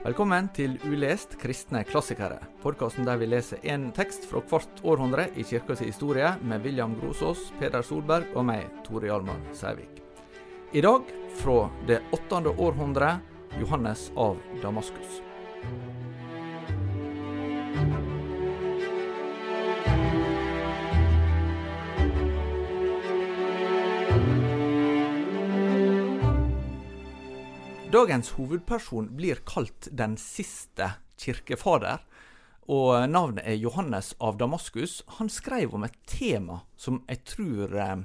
Velkommen til Ulest kristne klassikere. Podkasten der vi leser én tekst fra hvert århundre i kirkas historie, med William Grosås, Peder Solberg og meg, Tore Hjalmar Sævik. I dag fra det åttende århundre, Johannes av Damaskus. Dagens hovedperson blir kalt den siste kirkefader, og navnet er Johannes av Damaskus. Han skrev om et tema som jeg tror eh,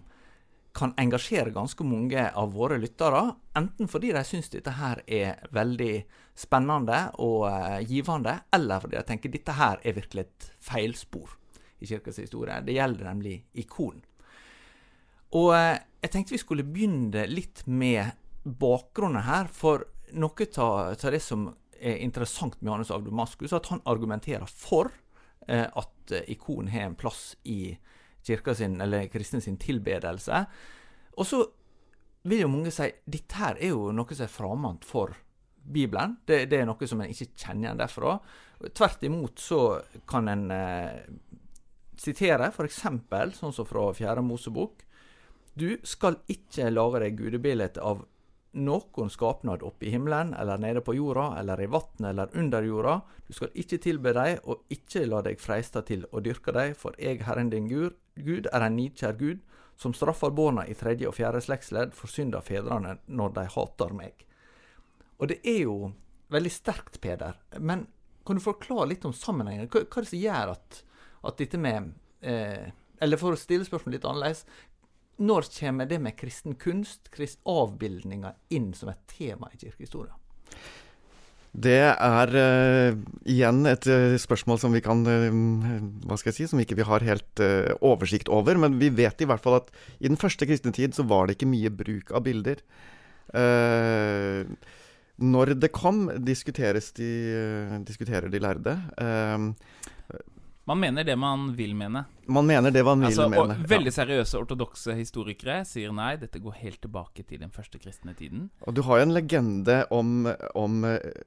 kan engasjere ganske mange av våre lyttere, enten fordi de syns dette her er veldig spennende og eh, givende, eller fordi de tenker dette her er virkelig et feilspor i kirkas historie. Det gjelder nemlig ikon. Og eh, jeg tenkte vi skulle begynne litt med bakgrunnen her for noe av det som er interessant med Johannes av Damaskus, at han argumenterer for eh, at eh, ikon har en plass i kirka sin, eller kristne sin tilbedelse. Og så vil jo mange si dette her er jo noe som er framand for Bibelen. Det, det, er noe som en ikke kjenner igjen derfra. Tvert imot så kan en eh, sitere f.eks. sånn som fra Fjerde Mosebok. Du skal ikke lage deg gudebilde av noen skapnad oppe i himmelen, eller nede på jorda, eller i vannet, eller under jorda. Du skal ikke tilbe deg, og ikke la deg freiste til å dyrke deg, for jeg, Herren din Gud, Gud er en nidkjær Gud, som straffer barna i tredje og fjerde slektsledd for synd av fedrene når de hater meg. Og det er jo veldig sterkt, Peder, men kan du forklare litt om sammenhengen? Hva er det som gjør at, at dette med eh, Eller for å stille spørsmålet litt annerledes, når kommer det med kristen kunst, krist avbildninger, inn som et tema i kirkehistoria? Det er uh, igjen et uh, spørsmål som vi kan uh, Hva skal jeg si Som ikke vi har helt oversikt over. Men vi vet i hvert fall at i den første kristne tid så var det ikke mye bruk av bilder. når det kom, diskuteres de, diskuterer de lærde. Man mener det man vil mene. Man mener det man vil altså, mene. Og veldig seriøse ortodokse historikere sier nei, dette går helt tilbake til den første kristne tiden. Og du har jo en legende om, om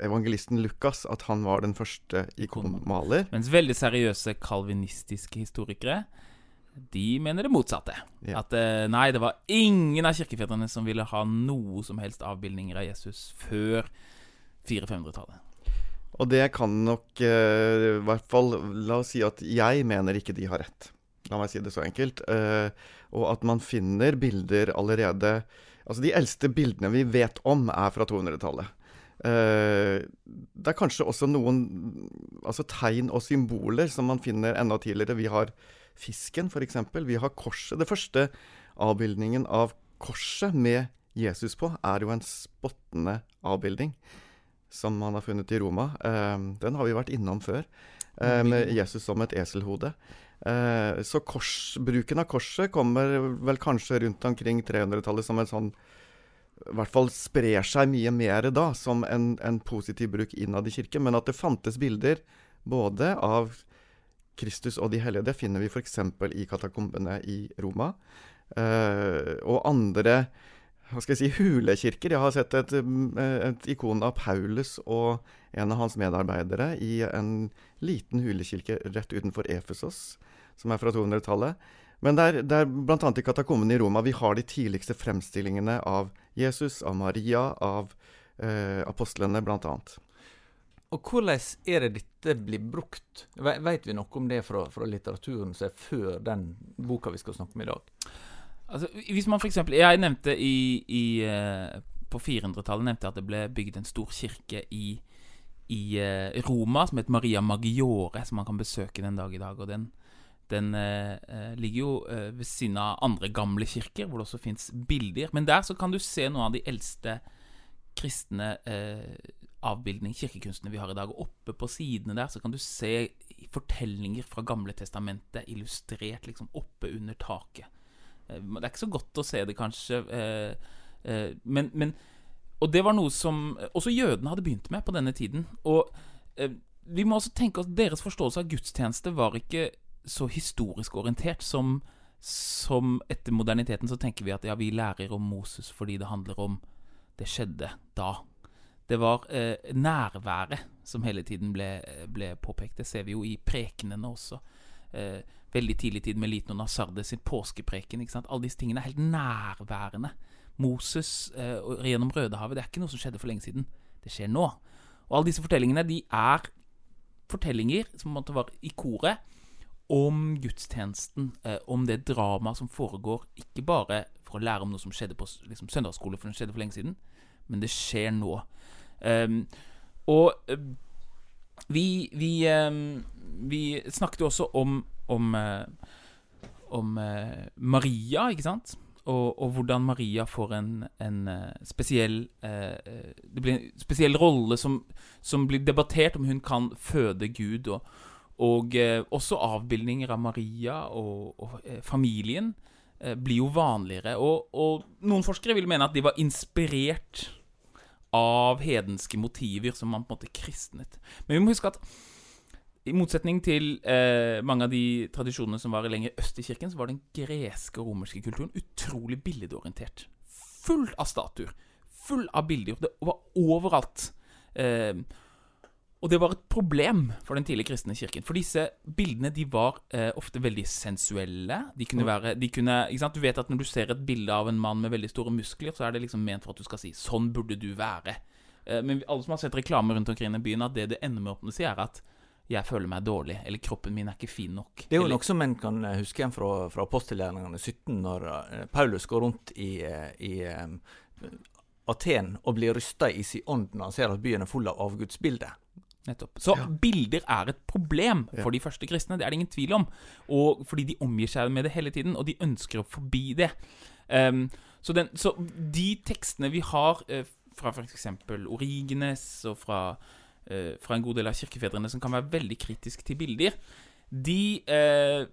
evangelisten Lukas, at han var den første ikonmaler. Mens veldig seriøse kalvinistiske historikere de mener det motsatte. Ja. At eh, nei, det var ingen av kirkefedrene som ville ha noe som helst avbildninger av Jesus før 400-500-tallet. Og det kan nok uh, i hvert fall La oss si at jeg mener ikke de har rett. La meg si det så enkelt. Uh, og at man finner bilder allerede Altså, de eldste bildene vi vet om, er fra 200-tallet. Uh, eh, det er kanskje også noen altså tegn og symboler som man finner enda tidligere. Vi har fisken, f.eks. Vi har korset. Det første avbildningen av korset med Jesus på er jo en spottende avbildning som man har funnet i Roma. Eh, den har vi vært innom før, eh, med Jesus som et eselhode. Eh, så kors, bruken av korset kommer vel kanskje rundt omkring 300-tallet som en sånn i hvert fall sprer seg mye mer da, som en, en positiv bruk innad i kirken. Men at det fantes bilder både av Kristus og de hellige, det finner vi f.eks. i katakombene i Roma. Eh, og andre hva skal jeg si, hulekirker. Jeg har sett et, et, ikon av Paulus og en av hans medarbeidere i en liten hulekirke rett utenfor Efesos, som er fra 200-tallet. Men det er bl.a. i katakommene i Roma vi har de tidligste fremstillingene av Jesus, av Maria, av eh, apostlene, bl.a. Og hvordan er det dette blir brukt? Vet vi noe om det fra, fra litteraturen som er før den boka vi skal snakke om i dag? Altså, hvis man f.eks. Jeg nevnte i, i uh, På 400-tallet nevnte jeg at det ble bygd en stor kirke i, i uh, Roma som het Maria Maggiore, som man kan besøke den dag i dag. Og den, den eh, ligger jo ved siden av andre gamle kirker, hvor det også fins bilder. Men der så kan du se noen av de eldste kristne avbildning, kirkekunstene vi har i dag. Og oppe på sidene der så kan du se fortellinger fra Gamle testamentet illustrert liksom oppe under taket. Eh, det er ikke så godt å se det, kanskje. Eh, eh, men, men Og det var noe som også jødene hadde begynt med på denne tiden. Og vi må også tenke at deres forståelse av gudstjeneste var ikke så historisk orientert som, som etter moderniteten så tenker vi at ja, vi lærer om Moses fordi det handler om det skjedde da. Det var eh, nærværet som hele tiden ble, ble, påpekt. Det ser vi jo i prekenene også. Eh, veldig tidlig tid med Liten og Nasarde sin påskepreken. ikke sant? Alle disse tingene er helt nærværende. Moses eh, gjennom Rødehavet, det er ikke noe som skjedde for lenge siden. Det skjer nå. Og alle disse fortellingene de er fortellinger som måtte være i koret om gudstjenesten, eh, om det dramaet som foregår, ikke bare for å lære om noe som skjedde på liksom, søndagsskole, for det skjedde for lenge siden, men det skjer nå. Um, og uh, vi, vi, um, vi, snakket jo også om om, uh, om uh, Maria, ikke sant? Og, og, hvordan Maria får en, en spesiell Det blir en spesiell rolle som, som, blir debattert om hun kan føde Gud. Og, og også avbildninger av Maria og, og familien Eh, blir jo vanligere. Og, noen forskere vil mene at de var inspirert av hedenske motiver som man på en måte kristnet. Men vi må huske at i motsetning til eh, mange av de tradisjonene som var lenger øst i kirken, så var den greske og romerske kulturen utrolig billedorientert. Full av statuer. Full av bilder. Det var overalt. Eh, og det var et problem for den tidlige kristne kirken. For disse bildene de var eh, ofte veldig sensuelle. De kunne være de kunne, Du vet at når du ser et bilde av en mann med veldig store muskler, så er det liksom ment for at du skal si 'sånn burde du være'. Eh, men alle som har sett reklame rundt omkring i byen, at det det ender med å si, er at 'jeg føler meg dårlig', eller 'kroppen min er ikke fin nok'. Det er jo eller, noe som en kan eh, huske igjen fra, fra apostelgjerningene 17, når uh, Paulus går rundt i, uh, i Aten og blir rysta i sin ånd når han ser at byen er full av avgudsbilder. Nettopp. Så ja. bilder er et problem for de første kristne, det er det ingen tvil om. Og fordi de omgir seg med det hele tiden, og de ønsker å forbi det. Um, så, den, så, de tekstene vi har uh, fra f.eks. Origenes og fra, uh, fra, en god del av kirkefedrene som kan være veldig kritiske til bilder, de uh,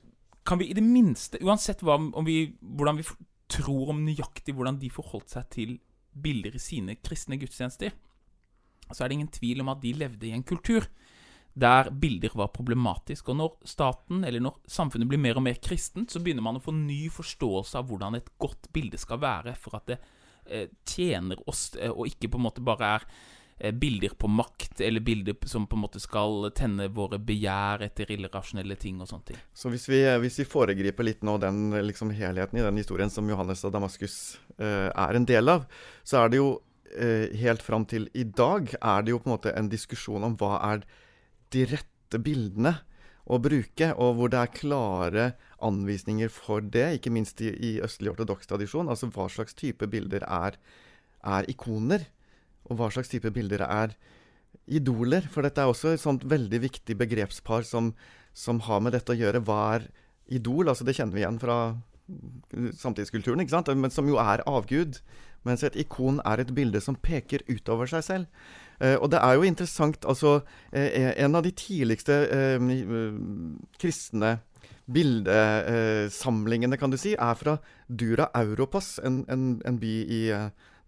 kan vi i det minste, uansett hva, vi, hvordan vi tror om nøyaktig hvordan de forholdt seg til bilder i sine kristne gudstjenester, så er det ingen tvil om at de levde i en kultur der bilder var problematisk. Og når staten, eller når samfunnet blir mer og mer kristent, så begynner man å få ny forståelse av hvordan et godt bilde skal være, for at det eh, tjener oss, eh, og ikke på en måte bare er eh, bilder på makt, eller bilder som på en måte skal tenne våre begjær etter irrasjonelle ting og sånne ting. Så hvis vi, hvis vi foregriper litt nå den liksom, helheten i den historien som Johannes av Damaskus eh, er en del av, så er det jo eh, helt fram til i dag er det jo på en måte en diskusjon om hva er de rette bildene å bruke, og hvor det er klare anvisninger for det, ikke minst i, i østlig ortodoks tradisjon. Altså hva slags type bilder er, er, ikoner, og hva slags type bilder er idoler. For dette er også et sånt veldig viktig begrepspar som, som har med dette å gjøre. Hva er idol? Altså det kjenner vi igjen fra samtidskulturen, ikke sant? men som jo er avgud. Mens et ikon er et bilde som peker utover seg selv. Eh, og det er jo interessant altså eh, En av de tidligste eh, kristne bildesamlingene, kan du si, er fra Dura Europas, en, en, en by i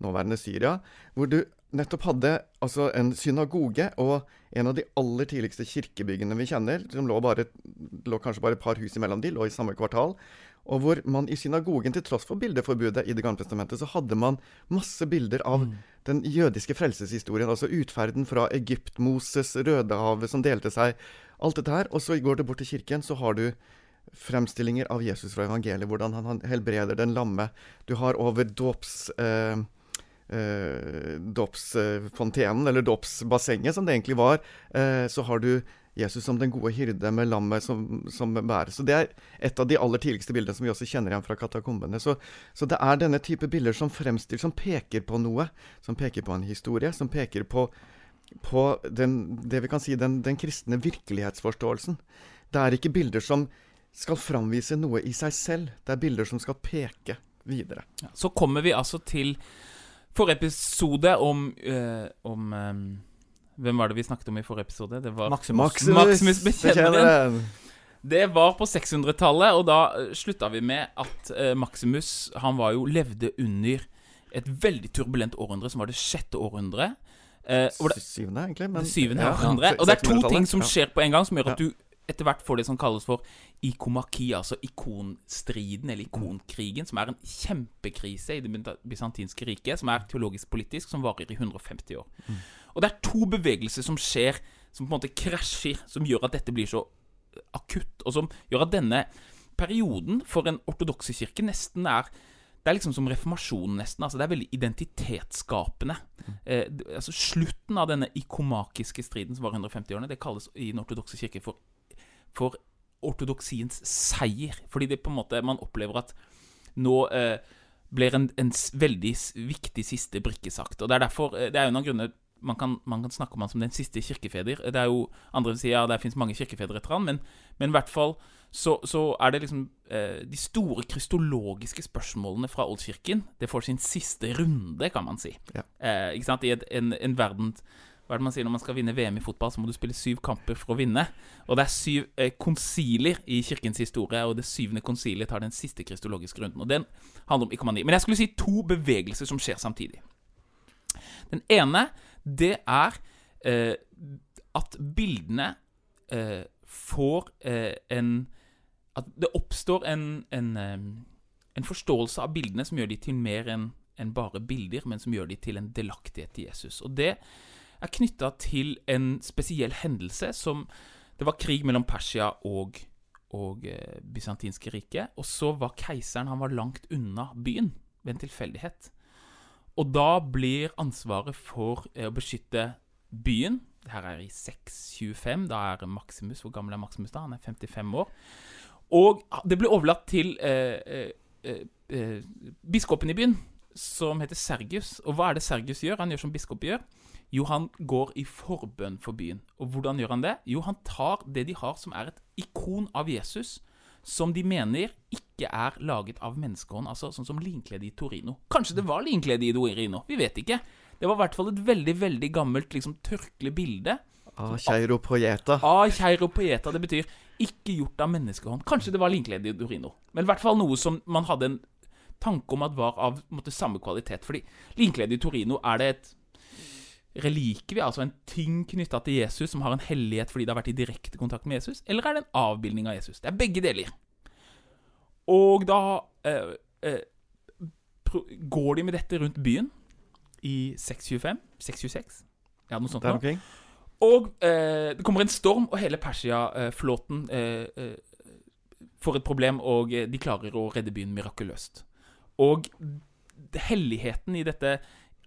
nåværende Syria, hvor du nettopp hadde altså en synagoge og en av de aller tidligste kirkebyggene vi kjenner, som lå, bare, lå kanskje bare et par hus imellom de, lå i samme kvartal og hvor man i synagogen, til tross for bildeforbudet i Det gamle testamentet, så hadde man masse bilder av mm. den jødiske frelseshistorien. Altså utferden fra Egypt, Moses, Rødehavet som delte seg. Alt dette her. Og så går du bort til kirken, så har du fremstillinger av Jesus fra evangeliet. Hvordan han helbreder den lamme. Du har over dåps... Eh, eh, dåpsfontenen, eller dåpsbassenget, som det egentlig var, eh, så har du Jesus som den gode hyrde med lammet som, som bærer. Så Det er et av de aller tidligste bildene som vi også kjenner igjen fra katakombene. Så, så, det er denne type bilder som fremstiller, som peker på noe. Som peker på en historie. Som peker på, på den, det vi kan si den, den kristne virkelighetsforståelsen. Det er ikke bilder som skal framvise noe i seg selv. Det er bilder som skal peke videre. Ja, så kommer vi altså til forrige episode om, øh, om øh hvem var det vi snakket om i forrige episode? Det var Maximus. Maximus, Maximus Bekjenneren. Det var på 600-tallet, og da uh, slutta vi med at uh, Maximus Han var jo levde under et veldig turbulent århundre, som var det sjette århundret. Uh, det, syvende, egentlig. Men, det syvende ja, århundre. Og det er to ting som skjer på en gang, som gjør at du etter hvert får det som kalles for ikomaki, altså ikonstriden, eller ikonkrigen, som er en kjempekrise i det bysantinske riket, som er teologisk-politisk, som varer i 150 år. Mm. Og det er to bevegelser som skjer, som på en måte krasjer, som gjør at dette blir så akutt, og som gjør at denne perioden for en ortodokse kirke nesten er det er liksom som reformasjonen, nesten. altså Det er veldig identitetsskapende. Eh, altså Slutten av denne ikomakiske striden som var 150 årene, det kalles i Den ortodokse kirke for for ortodoksiens seier. Fordi det på en måte man opplever at nå eh, blir en, en, veldig viktig siste brikke sagt. Og Det er derfor, eh, det er jo en av grunnene man kan, man kan, snakke om han som den siste kirkefeder. Det er jo Andre sier ja, det fins mange kirkefedre etter han, men, men, i hvert fall så, så er det liksom eh, De store kristologiske spørsmålene fra oldkirken Det får sin siste runde, kan man si. Ja. Eh, ikke sant? I et, en, en verden hva er det man sier når man skal vinne VM i fotball? Så må du spille syv kamper for å vinne. Og det er syv eh, konsilier i kirkens historie, og det syvende konsiliet tar den siste kristologiske runden. Og den handler om ikomani. Men jeg skulle si to bevegelser som skjer samtidig. Den ene, det er eh, at bildene eh, får eh, en At det oppstår en, en, eh, en, forståelse av bildene som gjør de til mer enn en bare bilder, men som gjør de til en delaktighet i Jesus. Og det er knytta til en spesiell hendelse som Det var krig mellom Persia og, og eh, bysantinske riket. Og så var keiseren Han var langt unna byen ved en tilfeldighet. Og da blir ansvaret for eh, å beskytte byen her er i 625. Da er Maximus Hvor gammel er Maximus da? Han er 55 år. Og det blir overlatt til eh, eh, eh, eh, biskopen i byen, som heter Sergius. Og hva er det Sergius gjør? Han gjør som biskop gjør. Jo, han går i forbønn for byen. Og hvordan gjør han det? Jo, han tar det de har som er et ikon av Jesus, som de mener ikke er laget av menneskehånd, altså sånn som linklede i Torino. Kanskje det var linklede i Torino, vi vet ikke. Det var i hvert fall et veldig, veldig gammelt liksom tørkelig bilde. Av Keiropoieta. Av Keiropoieta. Det betyr ikke gjort av menneskehånd. Kanskje det var linklede i Torino. Men i hvert fall noe som man hadde en tanke om at var av måtte, samme kvalitet. Fordi linklede i Torino er det et relikvie, altså en ting knytta til Jesus som har en hellighet fordi det har vært i direkte kontakt med Jesus, eller er det en avbildning av Jesus? Det er begge deler. Og da eh, eh, går de med dette rundt byen i 625? 626? Ja, noe sånt noe. Og eh, det kommer en storm, og hele Persia-flåten eh, eh, får et problem, og eh, de klarer å redde byen mirakuløst. Og helligheten i dette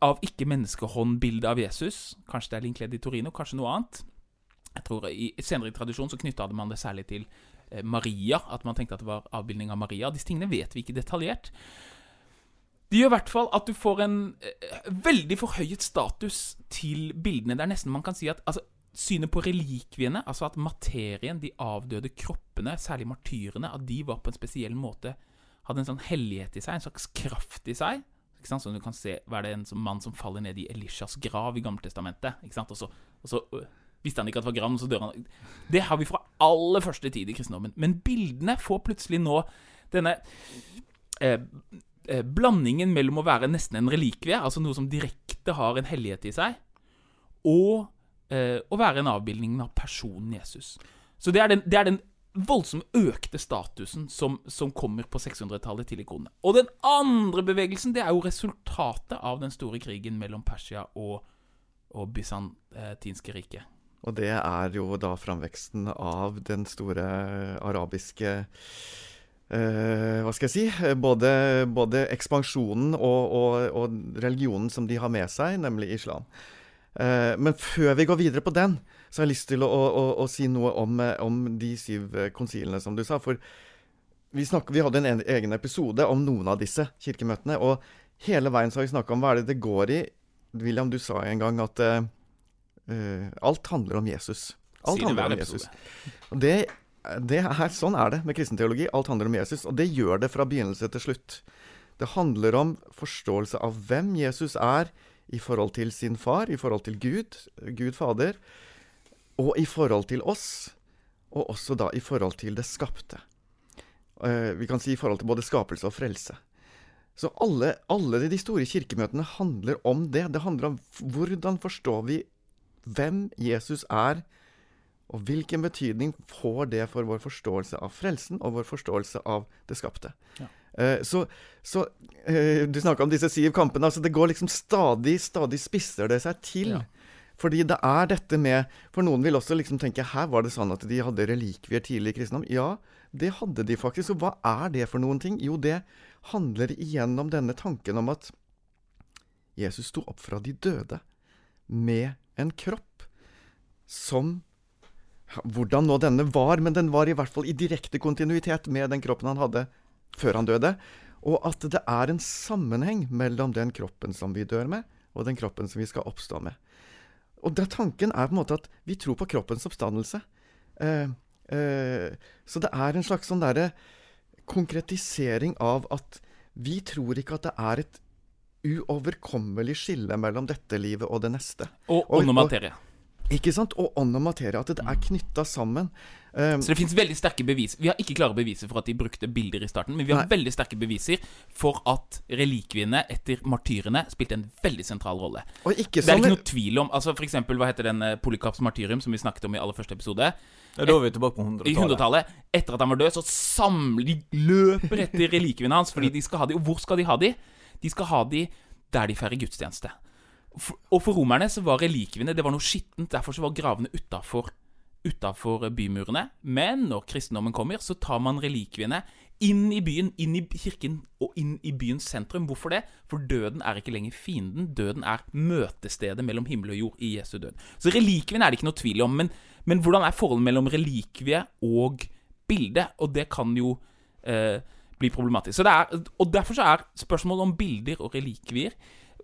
av ikke-menneskehånd-bildet av Jesus. Kanskje det er linkledd i Torino, kanskje noe annet. Jeg tror I senere tradisjon så knytta man det særlig til eh, Maria, at man tenkte at det var avbildning av Maria. Disse tingene vet vi ikke detaljert. Det gjør i hvert fall at du får en eh, veldig forhøyet status til bildene. Det er nesten man kan si at altså, Synet på relikviene, altså at materien, de avdøde kroppene, særlig martyrene, at de var på en spesiell måte Hadde en sånn hellighet i seg, en slags kraft i seg, ikke sant? Så du kan se hva er det en mann som faller ned i Elishas grav i Gammeltestamentet. Ikke sant? Og så, og så øh, visste han ikke at det var grav, så dør han. Det har vi fra aller første tid i kristendommen. Men bildene får plutselig nå denne eh, eh, blandingen mellom å være nesten en relikvie, altså noe som direkte har en hellighet i seg, og eh, å være en avbildning av personen Jesus. Så det er den, det er den voldsomt økte statusen som, som kommer på 600-tallet til ikonene. Og den andre bevegelsen det er jo resultatet av den store krigen mellom Persia og, og bysantinske riket. Og det er jo da framveksten av den store arabiske eh, Hva skal jeg si? Både, både ekspansjonen og, og, og, religionen som de har med seg, nemlig islam. Eh, men før vi går videre på den, så har jeg lyst til å, å, å si noe om, eh, om, de syv eh, konsilene, som du sa. For vi, snakker, vi hadde en egen episode om noen av disse kirkemøtene. Og hele veien så har vi snakka om hva er det det går i. William, du sa en gang at uh, alt handler om Jesus. Alt handler om Jesus. Og det, det er, sånn er det med kristenteologi. Alt handler om Jesus. Og det gjør det fra begynnelse til slutt. Det handler om forståelse av hvem Jesus er i forhold til sin far, i forhold til Gud, Gud Fader og i forhold til oss, og også da i forhold til det skapte. Uh, vi kan si i forhold til både skapelse og frelse. Så alle, alle, de store kirkemøtene handler om det. Det handler om hvordan forstår vi hvem Jesus er, Og hvilken betydning får det for vår forståelse av frelsen og vår forståelse av det skapte? Ja. Eh, så, så eh, Du snakka om disse syv kampene. altså Det går liksom stadig, stadig spisser det seg til. Ja. Fordi det er dette med For noen vil også liksom tenke Her var det sånn at de hadde relikvier tidlig i kristendom. Ja, det hadde de faktisk. Og hva er det for noen ting? Jo, det handler igjen om denne tanken om at Jesus sto opp fra de døde med en kropp som Hvordan nå denne var, men den var i hvert fall i direkte kontinuitet med den kroppen han hadde før han døde. Og at det er en sammenheng mellom den kroppen som vi dør med, og den kroppen som vi skal oppstå med. Og det, tanken er på en måte at vi tror på kroppens oppstandelse. Eh, eh, så det er en slags sånn derre konkretisering av at vi tror ikke at det er et uoverkommelig skille mellom dette livet og det neste. Og ånd og og- materie. Ikke sant? Og ånd og materie. At det er knytta sammen. Um, Så det fins veldig sterke bevis. Vi har ikke klare beviser for at de brukte bilder i starten, men vi har Nei. veldig sterke beviser for at relikviene etter martyrene spilte en veldig sentral rolle. og ikke Det er ikke noe tvil om altså For eksempel, hva heter den Polikaps martyrium som vi snakket om i aller første episode? Ja, da er vi tilbake på 100-tallet. 100-tallet. Etter at han var død, så samler de løper etter relikviene hans, fordi de skal ha de. Og hvor skal de ha de? De skal ha de der de feirer gudstjeneste. Og for romerne så var relikviene det var noe skittent. Derfor så var gravene utafor utafor bymurene. Men når kristendommen kommer, så tar man relikviene inn i byen, inn i kirken og inn i byens sentrum. Hvorfor det? For døden er ikke lenger fienden. Døden er møtestedet mellom himmel og jord i Jesu død. Så relikviene er det ikke noe tvil om. Men, men hvordan er forholdet mellom relikvie og bilde? Og det kan jo eh, bli problematisk. Er, og derfor så er spørsmålet om bilder og relikvier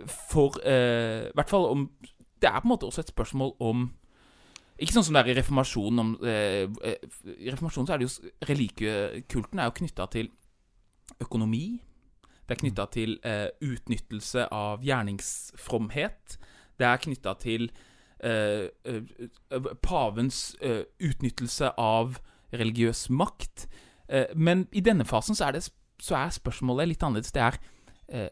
for eh, I hvert fall om Det er på en måte også et spørsmål om ikke sånn som det er i reformasjonen. Om, eh, eh, I reformasjonen så er det jo Relikviekulten er jo knytta til økonomi. Det er knytta til eh, utnyttelse av gjerningsfromhet. Det er knytta til eh, eh, pavens utnyttelse av religiøs makt. Men i denne fasen så er, det, så er spørsmålet litt annerledes. Det er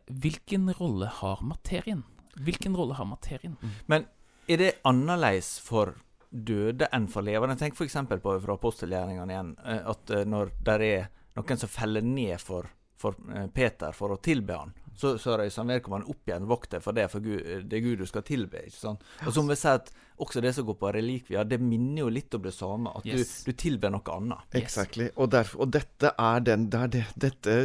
hvilken rolle har materien? Hvilken rolle har materien? Men er det annerledes for døde enn for levende? Tenk f.eks. på fra apostelgjerningene igjen. eh, At eh, når det er noen som feller ned for, for eh, Peter for å tilbe han, så, så reiser vedkommende opp igjen. Vokt deg for det, for Gud, det er Gud du skal tilbe. ikke sant? Og som vi sier at også det som går på relikvier, det minner jo litt om det samme. At Yes. du, du tilber noe annet. Exactly. Og, derfor, og dette er den, det er det, dette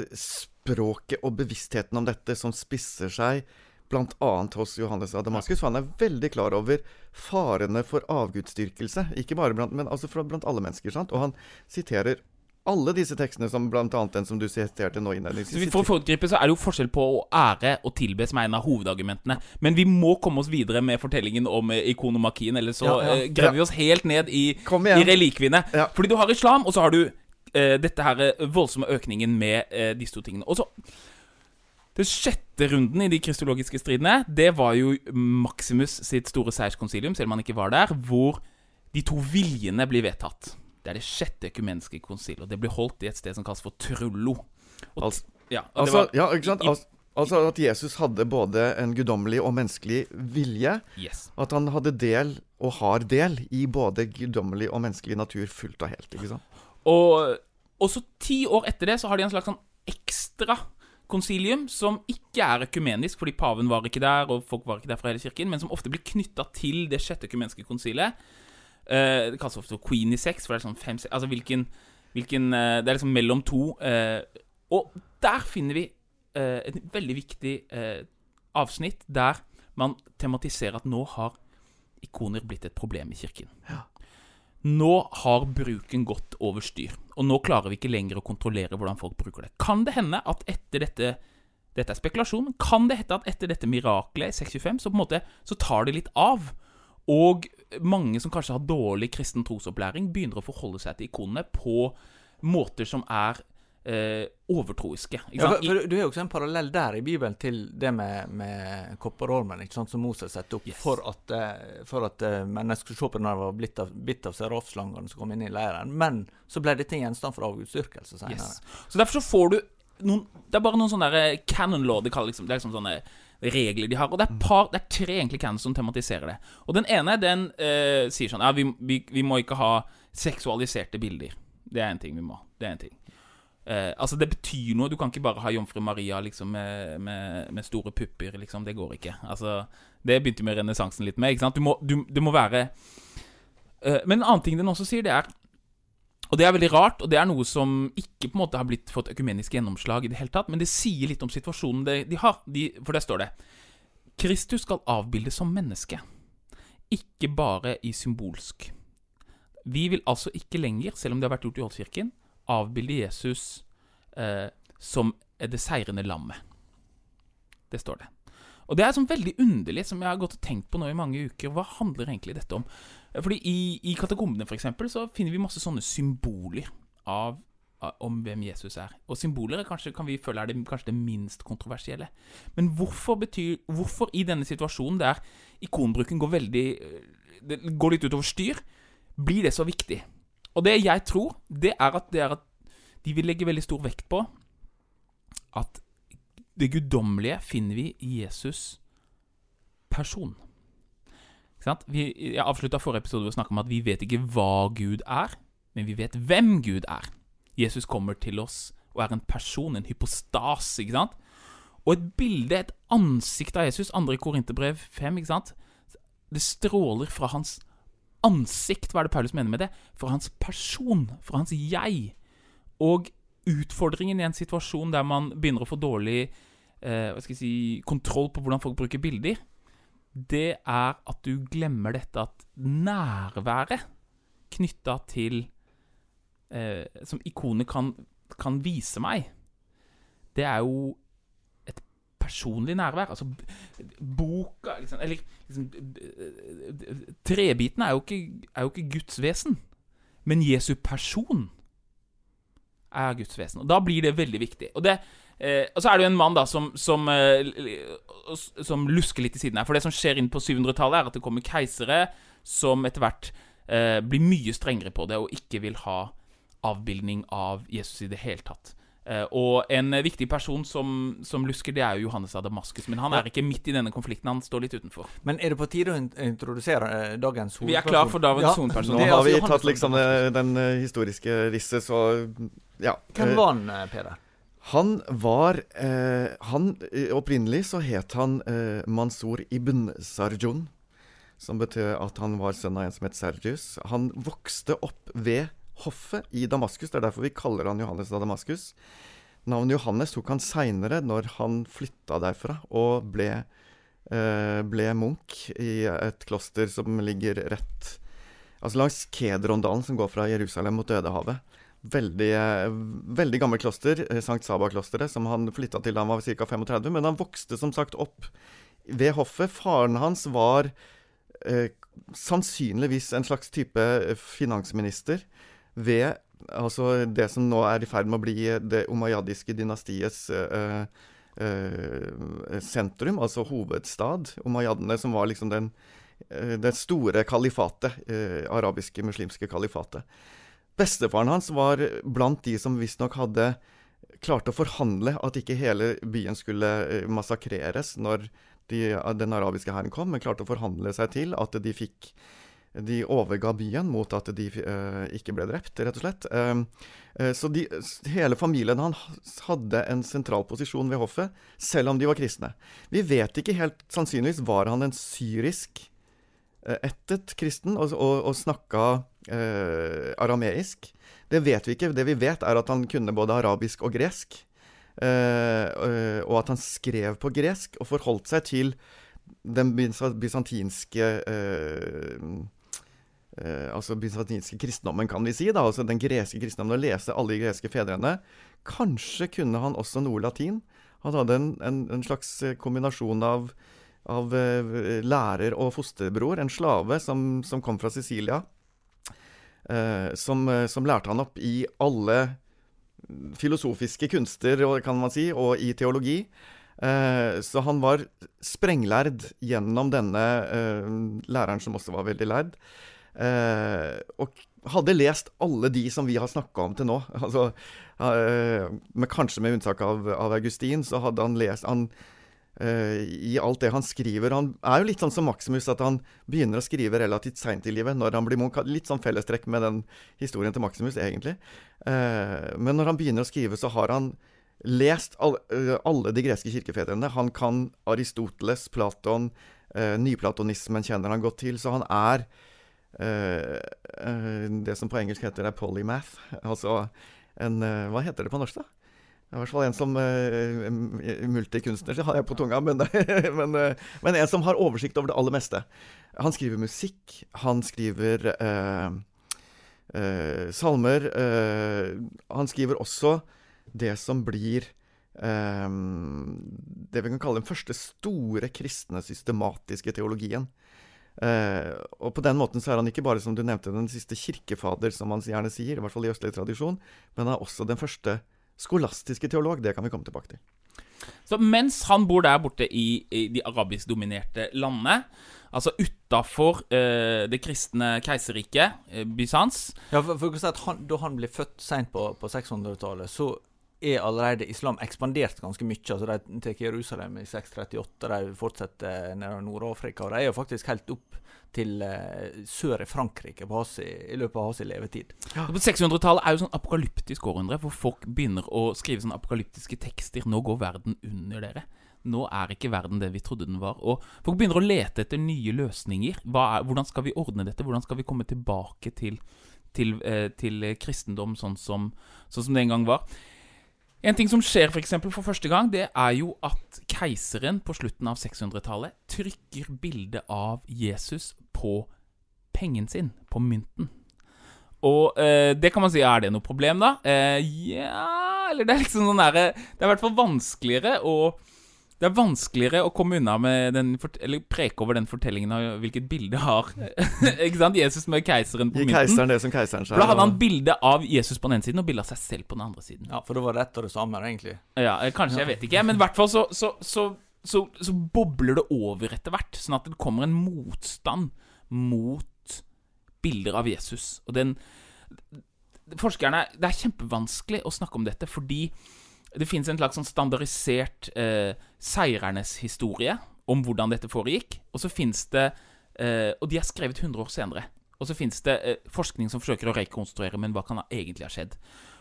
språket og bevisstheten om dette som spisser seg bl.a. hos Johannes av Damaskus. For han er veldig klar over farene for avgudsdyrkelse. Ikke bare blant, men altså blant alle mennesker. sant? Og han siterer alle disse tekstene, som bl.a. den som du siterte nå Så vi- innledningsvis. For å foregripe så er det jo forskjell på å ære og tilbe, som er en av hovedargumentene. Men vi må komme oss videre med fortellingen om eh, ikonomakien, ellers så Ja, ja. eh, graver vi oss helt ned i, i relikviene. Ja. Fordi du har islam, og så har du dette her eh, voldsomme økningen med eh, disse to tingene. Og så Den sjette runden i de kristologiske stridene, det var jo Maximus sitt store seierskonsilium, selv om han ikke var der, hvor de to viljene blir vedtatt. Det er det sjette økumenske konsil, og det blir holdt i et sted som kalles for Trullo. Og, Altså- ja, og Altså, var, ja, ikke sant? Altså, altså at Jesus hadde både en guddommelig og menneskelig vilje. yes. At han hadde del, og har del, i både guddommelig og menneskelig natur fullt og helt. ikke sant? Og, og så ti år etter det så har de en slags sånn ekstra konsilium som ikke er økumenisk, fordi paven var ikke der, og folk var ikke der fra hele kirken, men som ofte blir knytta til det sjette økumeniske konsilet. Uh, det kalles ofte Queenie sex, for det er sånn fem Altså hvilken, hvilken uh, Det er liksom mellom to. Uh, og der finner vi et veldig viktig avsnitt der man tematiserer at nå har ikoner blitt et problem i kirken. Nå har bruken gått over styr, og nå klarer vi ikke lenger å kontrollere hvordan folk bruker det. Kan det hende at etter dette Dette er spekulasjon, kan det hende at etter dette miraklet i 625, så på en måte så tar det litt av? Og mange som kanskje har dårlig kristen trosopplæring, begynner å forholde seg til ikonene på måter som er eh, overtroiske. Ja, for, for Du har jo også en parallell der i Bibelen til det med, med kopperormen, ikke sant, som Moses setter opp Yes. for at, eh, for at eh, mennesker skulle se på når de var blitt av, bitt av serafslangene som kom inn i leiren. Men så ble dette gjenstand for avgudsdyrkelse senere. Yes. Så derfor så får du noen Det er bare noen sånne der canon law det, liksom, Det er liksom sånne regler de har. Og det er, par, det er tre egentlig canons som tematiserer det. Og den ene den eh, sier sånn Ja, vi, vi, vi, må ikke ha seksualiserte bilder. Det er en ting vi må. Det er en ting. Eh, altså, det betyr noe. Du kan ikke bare ha jomfru Maria liksom, med, med, med, store pupper. Liksom. Det går ikke. Altså, det begynte med renessansen litt med. Du må, du, det må være eh, Men en annen ting den også sier, det er og det er veldig rart, og det er noe som ikke på en måte har blitt fått økumenisk gjennomslag i det hele tatt, men det sier litt om situasjonen de, de har. De, for der står det Kristus skal avbildes som menneske, ikke bare i symbolsk. Vi vil altså ikke lenger, selv om det har vært gjort i Oldkirken, avbilde Jesus eh, som det seirende lammet. Det står det. Og det er sånn veldig underlig, som jeg har gått og tenkt på nå i mange uker. Hva handler egentlig dette om? Fordi i, i katakombene, for eksempel, så finner vi masse sånne symboler av, om hvem Jesus er. Og symboler kanskje, kan vi føle er det, kanskje det minst kontroversielle. Men hvorfor, betyr, hvorfor i denne situasjonen der ikonbruken går veldig Det går litt utover styr, blir det så viktig? Og det jeg tror, det er at, det er at de vil legge veldig stor vekt på at det guddommelige finner vi i Jesus person. Vi, jeg avslutta forrige episode ved å snakke om at vi vet ikke hva Gud er, men vi vet hvem Gud er. Jesus kommer til oss og er en person, en hypostas. ikke sant? Og et bilde, et ansikt av Jesus, 2. Korinterbrev 5, ikke sant? det stråler fra hans ansikt. Hva er det Paulus mener med det? Fra hans person, fra hans jeg. Og utfordringen i en situasjon der man begynner å få dårlig eh, si, kontroll på hvordan folk bruker bilder, det er at du glemmer dette at nærværet knytta til eh, Som ikonet kan, kan, vise meg, det er jo personlig nærvær. Altså boka liksom, Eller liksom, Trebiten er jo, ikke, er jo ikke Guds vesen, men Jesu person er Guds vesen. Og da blir det veldig viktig. Og det Eh, og så er det jo en mann da som, som, eh, som, lusker litt i siden her. For det som skjer inn på 700-tallet, er at det kommer keisere som etter hvert eh, blir mye strengere på det, og ikke vil ha avbildning av Jesus i det hele tatt. Eh, og en viktig person som, som, lusker, det er jo Johannes av Damaskus. Men han er ikke midt i denne konflikten, han står litt utenfor. Men er det på tide å introdusere eh, dagens hovedperson? Vi er klar for dagens ja. hovedperson. Nå har vi tatt liksom den historiske risset, så ja. Hvem var han, Peder? Han var eh, han, eh, Opprinnelig så het han eh, Mansour ibn Sarjun, som betød at han var sønn av en som het Sergius. Han vokste opp ved hoffet i Damaskus. Det er derfor vi kaller han Johannes av Damaskus. Navnet Johannes tok han seinere, når han flytta derfra og ble, eh, ble munk i et kloster som ligger rett Altså langs Kedrondalen, som går fra Jerusalem mot Dødehavet veldig, veldig gammelt kloster, eh, Sankt Saba-klosteret, som han flytta til da han var ca. 35. Men han vokste som sagt opp ved hoffet. Faren hans var eh, sannsynligvis en slags type eh, finansminister ved altså det som nå er i ferd med å bli det umayyadiske dynastiets uh, uh, sentrum, altså hovedstad. Umayyadene som var liksom den, uh, det store kalifatet, arabiske muslimske kalifatet. Bestefaren hans var blant de som visstnok hadde klart å forhandle at ikke hele byen skulle eh, massakreres når de, den arabiske hæren kom, men klarte å forhandle seg til at de fikk de overga byen mot at de uh, ikke ble drept, rett og slett. Uh, uh, så de, hele familien hans hadde en sentral posisjon ved hoffet, selv om de var kristne. Vi vet ikke helt Sannsynligvis var han en syrisk ettet kristen og, og, og snakka eh, arameisk. Det vet vi ikke. Det vi vet, er at han kunne både arabisk og gresk. Eh, eh, og at han skrev på gresk og forholdt seg til den bysantinske eh, eh, altså bysantinske kristendommen, kan vi si. da, altså Den greske kristendommen, å lese alle de greske fedrene. Kanskje kunne han også noe latin. Han hadde en, en, en slags kombinasjon av, av eh, lærer og fosterbror, en slave som, som kom fra Sicilia eh, som, eh, som, lærte han opp i alle filosofiske kunster, kan man si, og i teologi. Eh, så han var sprenglærd gjennom denne eh, læreren, som også var veldig lærd. Eh, og hadde lest alle de som vi har snakka om til nå. Altså, eh, med, kanskje med unntak av, av, Augustin, så hadde han lest han, eh, i alt det han skriver. Han er jo litt sånn som Maximus, at han begynner å skrive relativt seint i livet, når han blir munk. Litt sånn fellestrekk med den historien til Maximus, egentlig. Eh, men når han begynner å skrive, så har han lest alle, eh, alle de greske kirkefedrene. Han kan Aristoteles, Platon, nyplatonismen kjenner han godt til. Så han er det som på engelsk heter er polymath. Altså en eh, Hva heter det på norsk, da? Det er i hvert fall en som uh, Multikunstner, har jeg på tunga, men, men, uh, men, en som har oversikt over det aller meste. Han skriver musikk, han skriver uh, salmer. han skriver også det som blir det vi kan kalle den første store kristne systematiske teologien. Og på den måten så er han ikke bare, som du nevnte, den siste kirkefader, som han gjerne sier, i hvert fall i østlig tradisjon, men han er også den første skolastiske teolog. Det kan vi komme tilbake til. Så mens han bor der borte i, i de arabisk-dominerte landene, altså utafor eh, det kristne keiserriket, eh, Bysants Ja, for, for at han, Da han ble født seint på, på 600-tallet, så er allerede islam ekspandert ganske mye. altså De tar Jerusalem i 638, de fortsetter nedover Nord-Afrika. Og de er jo faktisk helt opp til uh, sør i Frankrike Hasi, i løpet av hans levetid. Ja. På 600-tallet er jo sånn apokalyptisk århundre, hvor folk begynner å skrive sånne apokalyptiske tekster. Nå går verden under dere. Nå er ikke verden det vi trodde den var. Og folk begynner å lete etter nye løsninger. Er, hvordan skal vi ordne dette? Hvordan skal vi komme tilbake til, til, eh, til kristendom sånn som, sånn som det en gang var? En ting som skjer for, for første gang, det er jo at keiseren på slutten av 600-tallet trykker bildet av Jesus på pengen sin, på mynten. Og eh, det kan man si, er det noe problem, da? Eh, ja Eller det er liksom sånn derre Det er i hvert fall vanskeligere å det er vanskeligere å komme unna med den, eller preke over den fortellingen av hvilket bilde har Ikke sant? Jesus med keiseren på Gi mynten. keiseren det som keiseren For Da hadde han bilde av Jesus på den ene siden og bilde av seg selv på den andre siden. Ja, For det var rett og det samme, egentlig. Ja, eh, Kanskje, jeg vet ikke. Men i hvert fall så, så, så, så, bobler det over etter hvert. Sånn at det kommer en motstand mot bilder av Jesus. Og den Forskerne Det er kjempevanskelig å snakke om dette fordi det finnes en slags sånn standardisert eh, seiernes historie om hvordan dette foregikk. Og så fins det eh, Og de er skrevet 100 år senere. Og så finnes det eh, forskning som forsøker å rekonstruere, men hva kan egentlig ha skjedd?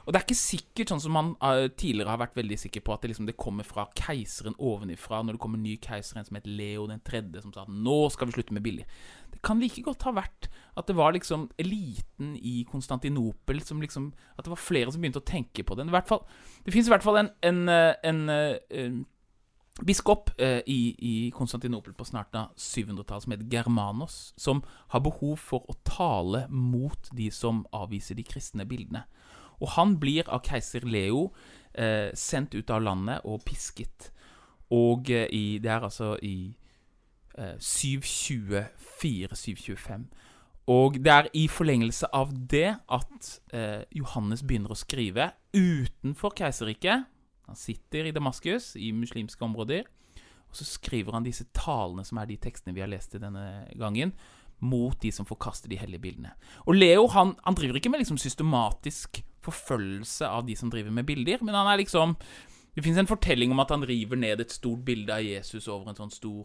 Og det er ikke sikkert, sånn som man uh, tidligere har vært veldig sikker på, at det, liksom, det kommer fra keiseren ovenifra, når det kommer en ny keiser, en som het Leo den tredje, som sa at nå skal vi slutte med billig. Det kan like godt ha vært at det var liksom eliten i Konstantinopel som liksom At det var flere som begynte å tenke på den. I hvert fall, det fins i hvert fall en, en, eh, en, en eh, biskop eh, i, i, Konstantinopel på snart av 700-tallet som heter Germanos, som har behov for å tale mot de som avviser de kristne bildene. Og han blir av keiser Leo eh, sendt ut av landet og pisket. Og eh, i, det er altså i eh, 724-725. Og det er i forlengelse av det at eh, Johannes begynner å skrive utenfor keiserriket. Han sitter i Damaskus, i muslimske områder. Og så skriver han disse talene, som er de tekstene vi har lest i denne gangen, mot de som forkaster de hellige bildene. Og Leo han, han driver ikke med liksom systematisk forfølgelse av de som driver med bilder, men han er liksom Det fins en fortelling om at han river ned et stort bilde av Jesus over en sånn stor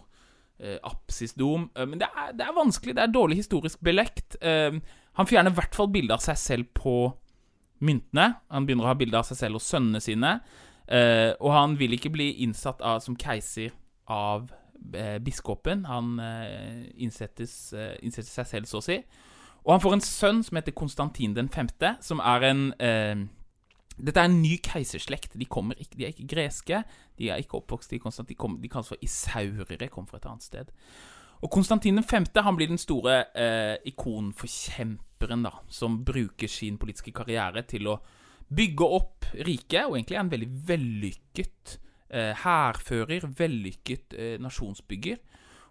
eh, apsisdom. Eh, men det er, det er, vanskelig. Det er dårlig historisk belekt. Eh, han fjerner i hvert fall bilde av seg selv på myntene. Han begynner å ha bilde av seg selv og sønnene sine. Eh, og han vil ikke bli innsatt av, som keiser av eh, biskopen. Han eh, innsettes, innsetter seg selv, så å si. Og han får en sønn som heter Konstantin den femte, som er en eh, Dette er en ny keiserslekt. De, ikke, de, er ikke greske. De er ikke oppvokst i Konstantin. De, kom, de kalles for isaurere, kom fra et annet sted. Og Konstantin den femte han blir den store eh, ikonforkjemperen da, som bruker sin politiske karriere til å bygge opp riket, og egentlig er en veldig vellykket eh, hærfører, vellykket eh, nasjonsbygger.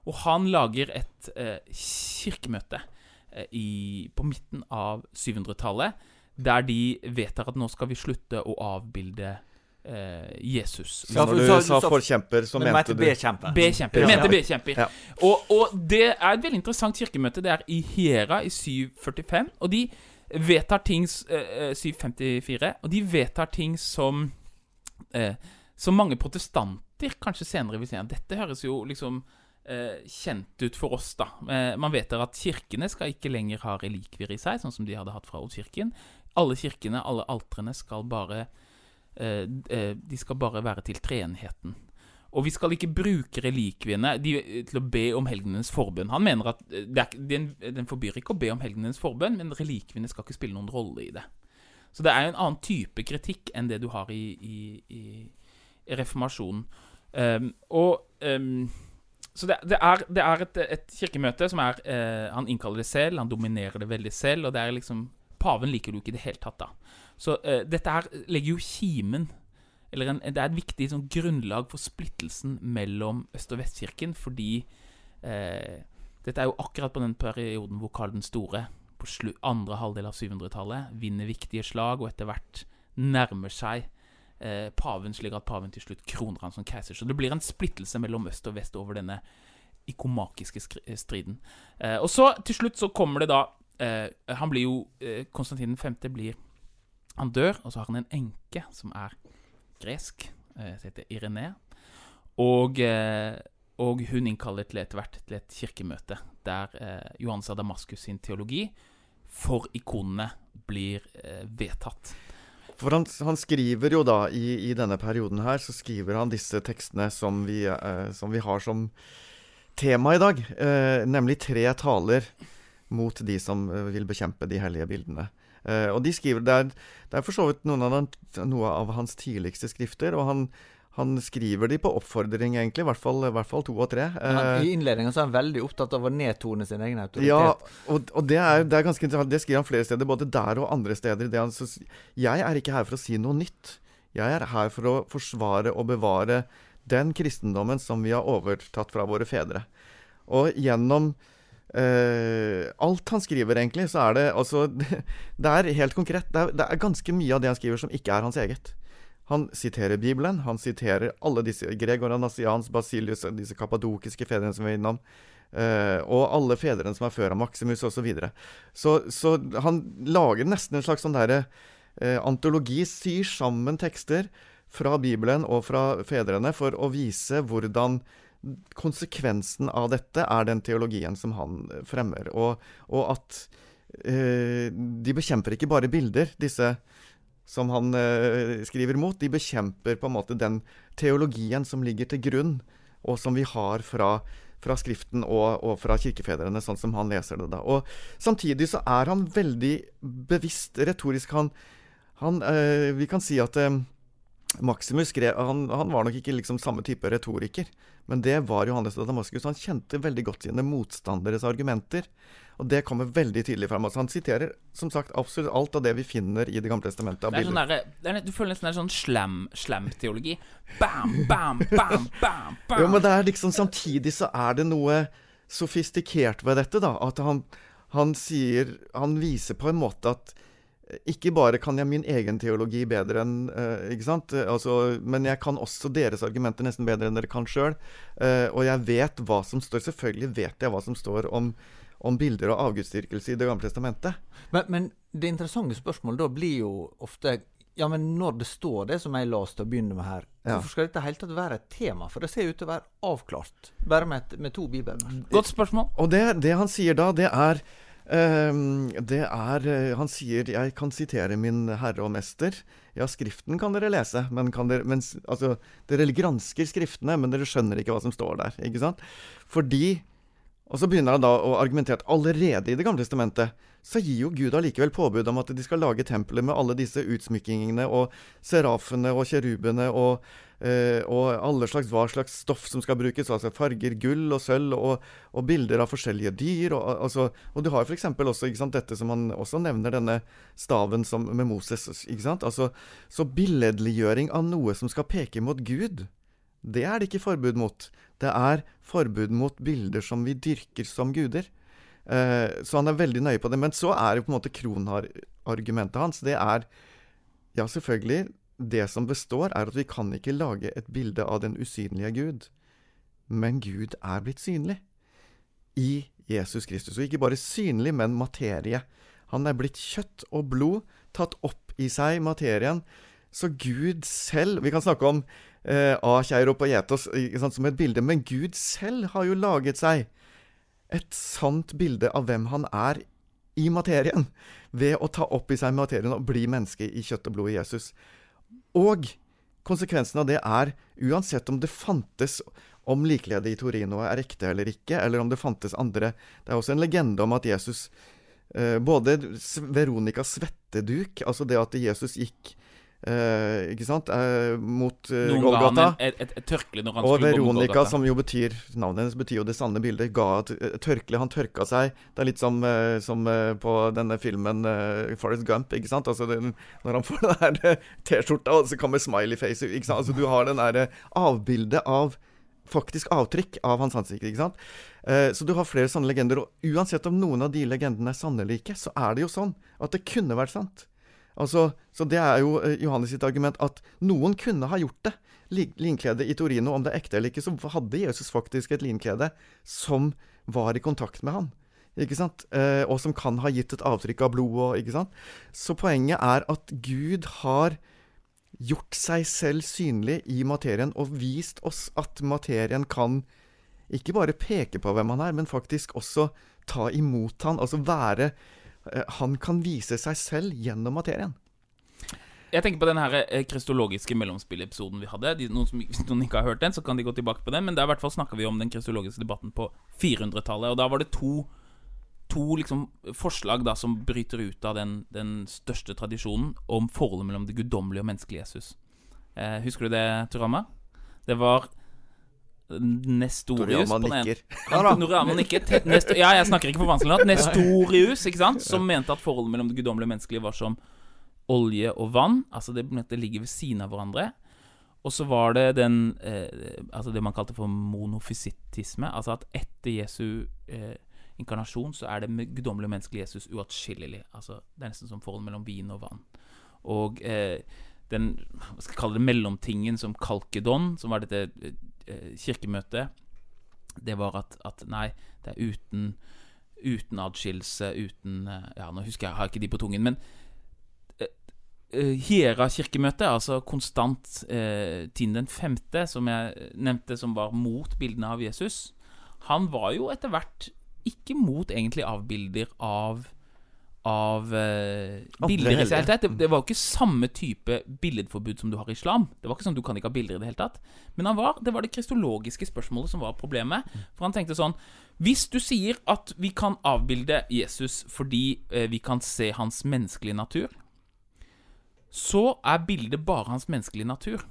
Og han lager et eh, kirkemøte i, på midten av 700-tallet, der de vedtar at nå skal vi slutte å avbilde eh, Jesus. Så når du, sa forkjemper, så mente du B-kjemper. B-kjemper. Mente B-kjemper. Ja. Og, og, det er et veldig interessant kirkemøte. Det er i Hera i 745. Og de vedtar ting eh, 754. Og de vedtar ting som eh, Som mange protestanter kanskje senere vil si at dette høres jo liksom eh, kjent ut for oss, da. Eh, man vet at kirkene skal ikke lenger ha relikvier i seg, sånn som de hadde hatt fra Oldkirken. Alle kirkene, alle altrene, skal bare eh, eh, De skal bare være til treenheten. Og vi skal ikke bruke relikviene til å be om helgenenes forbønn. Han mener at eh, den, den, forbyr ikke å be om helgenenes forbønn, men relikviene skal ikke spille noen rolle i det. Så det er jo en annen type kritikk enn det du har i, i, i reformasjonen. Um, og um, Så det, det, er, det er et, et, kirkemøte som er eh, Han innkaller det selv, han dominerer det veldig selv, og det er liksom Paven liker du ikke i det hele tatt, da. Så eh, dette her legger jo kimen eller en, Det er et viktig sånn, grunnlag for splittelsen mellom Øst- og Vestkirken, fordi eh, dette er jo akkurat på den perioden hvor Karl den store, på andre halvdel av 700-tallet, vinner viktige slag og etter hvert nærmer seg eh, paven, slik at paven til slutt kroner han som keiser. Så det blir en splittelse mellom øst og vest over denne ikomakiske striden. Eh, og så til slutt så kommer det da eh, Han blir jo eh, Konstantin 5. blir Han dør, og så har han en enke som er gresk, eh, som heter Irene. Og, eh, og, hun innkaller til etter hvert til et kirkemøte der eh, Johannes av Damaskus sin teologi for ikonene blir vedtatt. For han, han, skriver jo da, i, i, denne perioden her, så skriver han disse tekstene som vi, eh, som vi har som tema i dag. Eh, nemlig tre taler mot de som vil bekjempe de hellige bildene. Eh, og de skriver, Det er, det er for så vidt noen av den, noe av hans tidligste skrifter. og han, han skriver de på oppfordring, egentlig. I hvert fall, i hvert fall to og tre. Uh, I innledninga er han veldig opptatt av å nedtone sin egen autoritet. Ja, og, og det, er, det, er, ganske interessant. Det skriver han flere steder, både der og andre steder. Han, så, jeg er ikke her for å si noe nytt. Jeg er her for å forsvare og bevare den kristendommen som vi har overtatt fra våre fedre. Og gjennom Uh, alt han skriver, egentlig, så er det altså Det er helt konkret. Det er, det er, ganske mye av det han skriver, som ikke er hans eget. Han siterer Bibelen. Han siterer alle disse Gregor Anasians, Basilius, disse kapadokiske fedrene som vi er innom. Uh, og alle fedrene som er før av Maximus, osv. Så, videre. så Så han lager nesten en slags sånn derre uh, antologi. Syr sammen tekster fra Bibelen og fra fedrene for å vise hvordan konsekvensen av dette er den teologien som han fremmer. Og, og at eh, de bekjemper ikke bare bilder, disse som han eh, skriver mot. De bekjemper på en måte den teologien som ligger til grunn, og som vi har fra, fra Skriften og, og, fra kirkefedrene, sånn som han leser det. da. Og Samtidig så er han veldig bevisst retorisk. Han, han eh, Vi kan si at eh, Maximus skrev, han, han, var nok ikke liksom samme type retoriker, men det var Johannes av Damaskus. Han kjente veldig godt sine motstanderes argumenter, og det kommer veldig tydelig fram. Altså, han siterer som sagt absolutt alt av det vi finner i Det gamle testamentet av bilder. Sånn der, du føler nesten det er sånn slam-teologi. Bam, bam, bam, bam, bam. Jo, men det er liksom samtidig så er det noe sofistikert ved dette, da. At han, han sier Han viser på en måte at ikke bare kan jeg min egen teologi bedre enn uh, Ikke sant? Altså, men jeg kan også deres argumenter nesten bedre enn dere kan sjøl. Uh, eh, og jeg vet hva som står Selvfølgelig vet jeg hva som står om, om bilder og avgudsdyrkelse i Det gamle testamentet. Men, men, det interessante spørsmålet da blir jo ofte ja, men når det står det som jeg leste til å begynne med her, ja. hvorfor skal dette helt tatt være et tema? For det ser ut til å være avklart, bare med, med to bibelvers. Godt spørsmål. Og det, det han sier da, det er Um, det er eh, Han sier 'Jeg kan sitere min herre og mester'. Ja, Skriften kan dere lese, men kan dere, mens, altså, dere gransker Skriftene, men dere skjønner ikke hva som står der. ikke sant? Fordi Og så begynner han da å argumentere at allerede i Det gamle testamentet så gir jo Gud allikevel påbud om at de skal lage tempelet med alle disse utsmykkingene og serafene og kjerubene og eh, og alle slags, hva slags stoff som skal brukes. altså Farger, gull og sølv, og, og bilder av forskjellige dyr. Og, altså, og du har f.eks. også sant, dette som han også nevner, denne staven som, med Moses. Altså, så billedliggjøring av noe som skal peke mot Gud, det er det ikke forbud mot. Det er forbud mot bilder som vi dyrker som guder. Eh, så han er veldig nøye på det. Men så er jo på en måte kronargumentet hans det er Ja, selvfølgelig det som består, er at vi kan ikke lage et bilde av den usynlige Gud. Men Gud er blitt synlig i Jesus Kristus. Og ikke bare synlig, men materie. Han er blitt kjøtt og blod, tatt opp i seg materien. Så Gud selv Vi kan snakke om eh, av på Gjetos som et bilde. Men Gud selv har jo laget seg et sant bilde av hvem han er i materien. Ved å ta opp i seg materien og bli menneske i kjøtt og blod i Jesus. Og konsekvensen av det er, uansett om det fantes om likeledet i Torino er ekte eller ikke, eller om det fantes andre Det er også en legende om at Jesus eh, Både Veronicas svetteduk, altså det at Jesus gikk Eh, ikke sant? Eh, mot eh, Golgata. et, et, et Og Veronica, som jo betyr Navnet hennes betyr jo det sanne bildet, ga et, et tørkle. Han tørka seg. Det er litt som, eh, som eh, på denne filmen Forest Gump, ikke sant? Altså den, når han får den der eh, T-skjorta, og så kommer smiley face ikke sant? Altså du har den derre avbildet av Faktisk avtrykk av hans ansikt, ikke sant? Eh, så du har flere sanne legender. Og uansett om noen av de legendene er sanne eller ikke, så er det jo sånn at det kunne vært sant. Altså, så det er jo eh, Johannes sitt argument at noen kunne ha gjort det. Linkledet Linklede i Torino, om det er ekte eller ikke, så hadde Jesus faktisk et linklede som var i kontakt med han. Ikke sant? Eh, og som kan ha gitt et avtrykk av blod? Så poenget er at Gud har gjort seg selv synlig i materien og vist oss at materien kan ikke bare peke på hvem han er, men faktisk også ta imot han, altså være Han kan vise seg selv gjennom materien. Jeg tenker på den eh, kristologiske mellomspillepisoden vi hadde. De, noen som, noen ikke har hørt den, så kan de gå tilbake på den. Men der hvert fall snakka vi om den kristologiske debatten på 400-tallet. Og da var det to, to liksom, forslag da som bryter ut av den, den største tradisjonen om forholdet mellom det guddommelige og menneskelige Jesus. Eh, husker du det, Turama? Det var Nestorius Toriyama på den ene nikker. ja, Norama nikker. Te- ja, jeg snakker ikke for vanskelig nå. Nestorius, ikke sant? som mente at forholdet mellom det guddommelige og menneskelige var som olje og vann. Altså det, det ligger ved siden av hverandre. Og så var det den eh, Altså det man kalte for monofysittisme. Altså at etter Jesu eh, inkarnasjon så er det guddommelig og menneskelig Jesus uatskillelig. Altså Det er nesten som forholdet mellom vin og vann. Og eh, den hva skal jeg kalle det mellomtingen som Kalkedon, som var dette eh, kirkemøtet, det var at, at nei, det er uten Uten adskillelse, uten eh, Ja, nå husker jeg, har jeg ikke de på tungen, men eh, Hiera-kirkemøtet, altså konstant eh, Tinn den femte, som jeg nevnte, som var mot bildene av Jesus, han var jo etter hvert ikke mot egentlig avbilder av av uh, bilder i det. Det, det var jo ikke samme type billedforbud som du har i islam. Det var ikke sånn du kan ikke ha bilder i det hele tatt. Men han var, det var det kristologiske spørsmålet som var problemet. For han tenkte sånn Hvis du sier at vi kan avbilde Jesus fordi uh, vi kan se hans menneskelige natur, så er bildet bare hans menneskelige natur.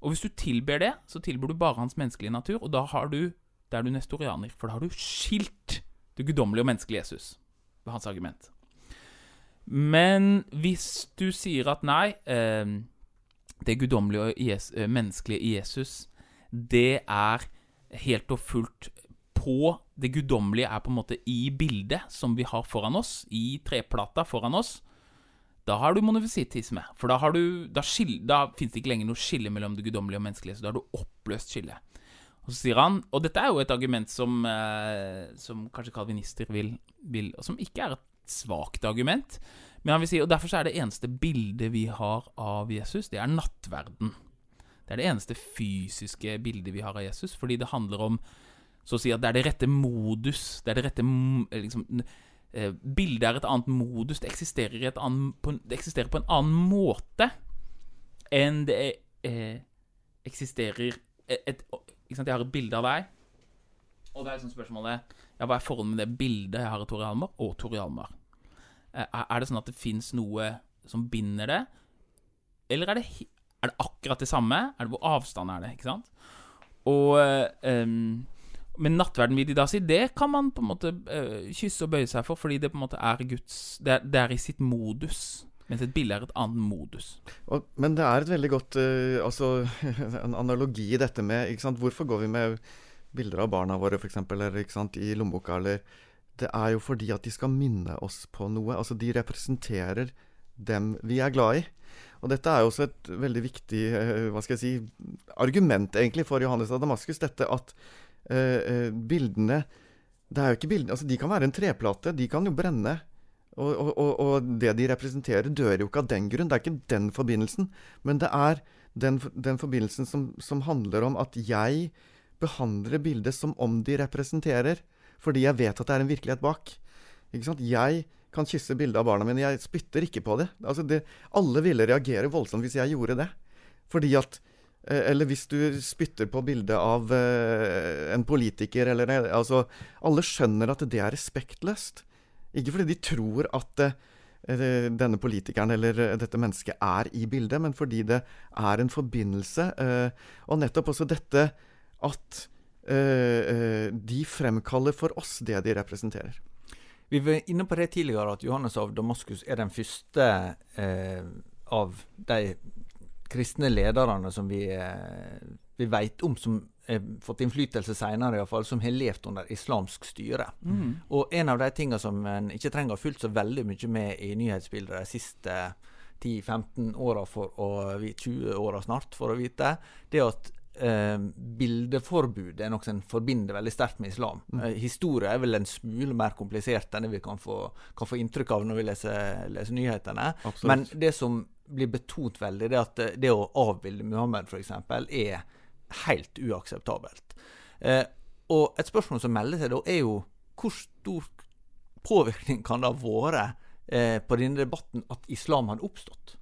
Og hvis du tilber det, så tilber du bare hans menneskelige natur, og da har du da er du nestorianer, for da har du skilt det guddommelige og menneskelige Jesus. Ved hans argument. Men hvis du sier at nei, eh, det guddommelige og jes, eh, menneskelige i Jesus, det er helt og fullt på Det guddommelige er på en måte i bildet som vi har foran oss, i treplata foran oss. Da har du monofisittisme. For da, har du, da, skil- da fins det ikke lenger noe skille mellom det guddommelige og menneskelige. Så da har du oppløst skillet. Og så sier han, og dette er jo et argument som, eh, som kanskje kalvinister vil, vil Og som ikke er et svakt argument. Men han vil si, og derfor er det eneste bildet vi har av Jesus, det er nattverden. Det er det eneste fysiske bildet vi har av Jesus, fordi det handler om så å si at det er det rette modus. Det er det rette liksom, eh, Bildet er et annet modus. Det eksisterer, et annet, på, det eksisterer på en annen måte enn det eh, eksisterer et, et, ikke sant? Jeg har et bilde av deg, og det er liksom spørsmålet Ja, hva er forholdet med det bildet jeg har av Tore Halmar, og Tore Almar? Eh, Er det sånn at det fins noe som binder det, eller er det, er det akkurat det samme? Er det Hvor avstand er det? Ikke sant? Og um, Men nattverden, vil de da si, det kan man på en måte uh, kysse og bøye seg for, fordi det på en måte er Guds Det er, det er i sitt modus. Mens et bilde er et annet modus. Og, men det er et veldig godt uh, Altså, en analogi i dette med ikke sant? Hvorfor går vi med bilder av barna våre, f.eks., eller ikke sant, i lommeboka, eller Det er jo fordi at de skal minne oss på noe. Altså, de representerer dem vi er glad i. Og dette er jo også et veldig viktig eh, hva skal jeg si, argument egentlig for Johannes av Damaskus. Dette at eh, eh, bildene det er jo ikke bildene, altså De kan være en treplate, de kan jo brenne. Og, og, og, det de representerer, dør jo ikke av den grunn. Det er ikke den forbindelsen. Men det er den, den forbindelsen som, som, handler om at jeg behandler bildet som om de representerer, fordi jeg vet at det er en virkelighet bak. Ikke sant? Jeg kan kysse bildet av barna mine. Jeg spytter ikke på det. Altså det. Alle ville reagere voldsomt hvis jeg gjorde det. Fordi at eh, Eller hvis du spytter på bildet av uh, en politiker eller Altså, alle skjønner at det er respektløst. Ikke fordi de tror at uh, denne politikeren eller dette mennesket er i bildet, men fordi det er en forbindelse. Og nettopp også dette at de fremkaller for oss det de representerer. Vi var inne på det tidligere, at Johannes av Damaskus er den første eh, av de kristne lederne som vi, eh, vi vet om, som har fått innflytelse senere, iallfall, som har levd under islamsk styre. Mm. Og en av de tingene som en ikke trenger å ha fulgt så veldig mye med i nyhetsbildet de siste 10-15 åra, 20 åra snart, for å vite, det er at eh, bildeforbud er noe en forbinder veldig sterkt med islam. Mm. Eh, historie er vel en smule mer komplisert enn det vi kan få, kan få inntrykk av når vi leser, leser nyhetene. Absolutt. Men det som blir betont veldig, det er at det å avbilde Muhammed f.eks. er helt uakseptabelt. Eh, og et spørsmål som melder seg da, er jo hvor stor påvirkning kan det ha vært eh, på denne debatten at islam hadde oppstått?